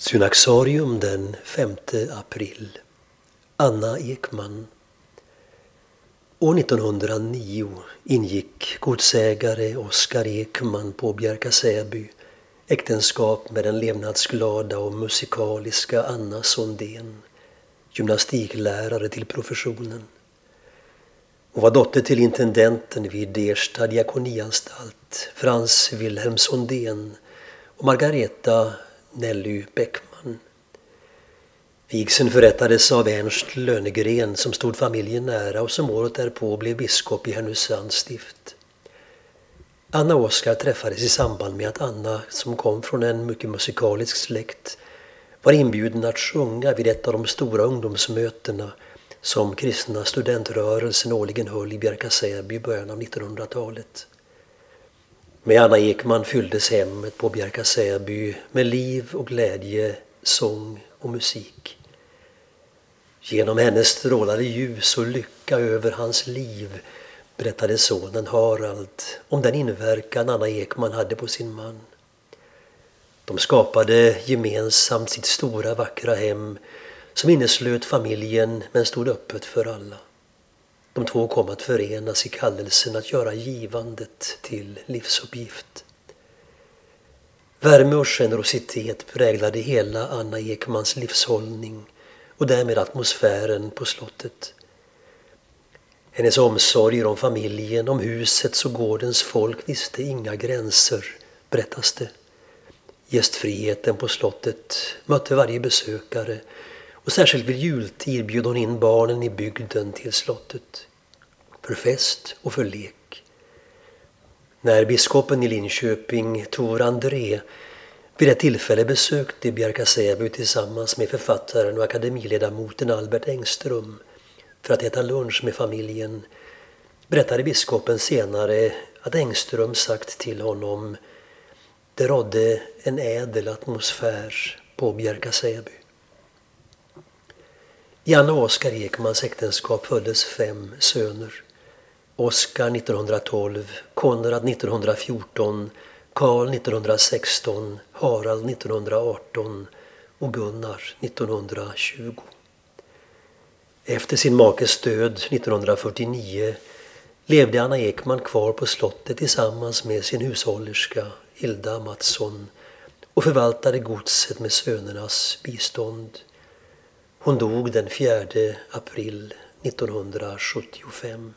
Synaxarium den 5 april. Anna Ekman. År 1909 ingick godsägare Oskar Ekman på Bjärka Säby äktenskap med den levnadsglada och musikaliska Anna Sondén, gymnastiklärare till professionen. Hon var dotter till intendenten vid Ersta diakonianstalt, Frans Wilhelm Sondén och Margareta Nelly Bäckman. Vigseln förrättades av Ernst Lönegren som stod familjen nära och som året därpå blev biskop i Härnösands stift. Anna och Oskar träffades i samband med att Anna, som kom från en mycket musikalisk släkt, var inbjuden att sjunga vid ett av de stora ungdomsmötena som kristna studentrörelsen årligen höll i Bjärka Säby i början av 1900-talet. Med Anna Ekman fylldes hemmet på Bjärka Säby med liv och glädje, sång och musik. Genom henne strålade ljus och lycka över hans liv berättade sonen Harald om den inverkan Anna Ekman hade på sin man. De skapade gemensamt sitt stora vackra hem som inneslöt familjen men stod öppet för alla. De två kom att förenas i kallelsen att göra givandet till livsuppgift. Värme och generositet präglade hela Anna Ekmans livshållning och därmed atmosfären på slottet. Hennes omsorger om familjen, om husets och gårdens folk visste inga gränser, berättas det. Gästfriheten på slottet mötte varje besökare och särskilt vid jultid bjöd hon in barnen i bygden till slottet. För fest och för lek. När biskopen i Linköping, Tor André, vid ett tillfälle besökte Bjärka Säby tillsammans med författaren och akademiledamoten Albert Engström för att äta lunch med familjen berättade biskopen senare att Engström sagt till honom det rådde en ädel atmosfär på Bjärka-Säby. Janne I Anna och Oskar Ekmans äktenskap föddes fem söner. Oskar 1912, Konrad 1914, Karl 1916, Harald 1918 och Gunnar 1920. Efter sin makes död 1949 levde Anna Ekman kvar på slottet tillsammans med sin hushållerska Hilda Mattsson och förvaltade godset med sönernas bistånd. Hon dog den 4 april 1975.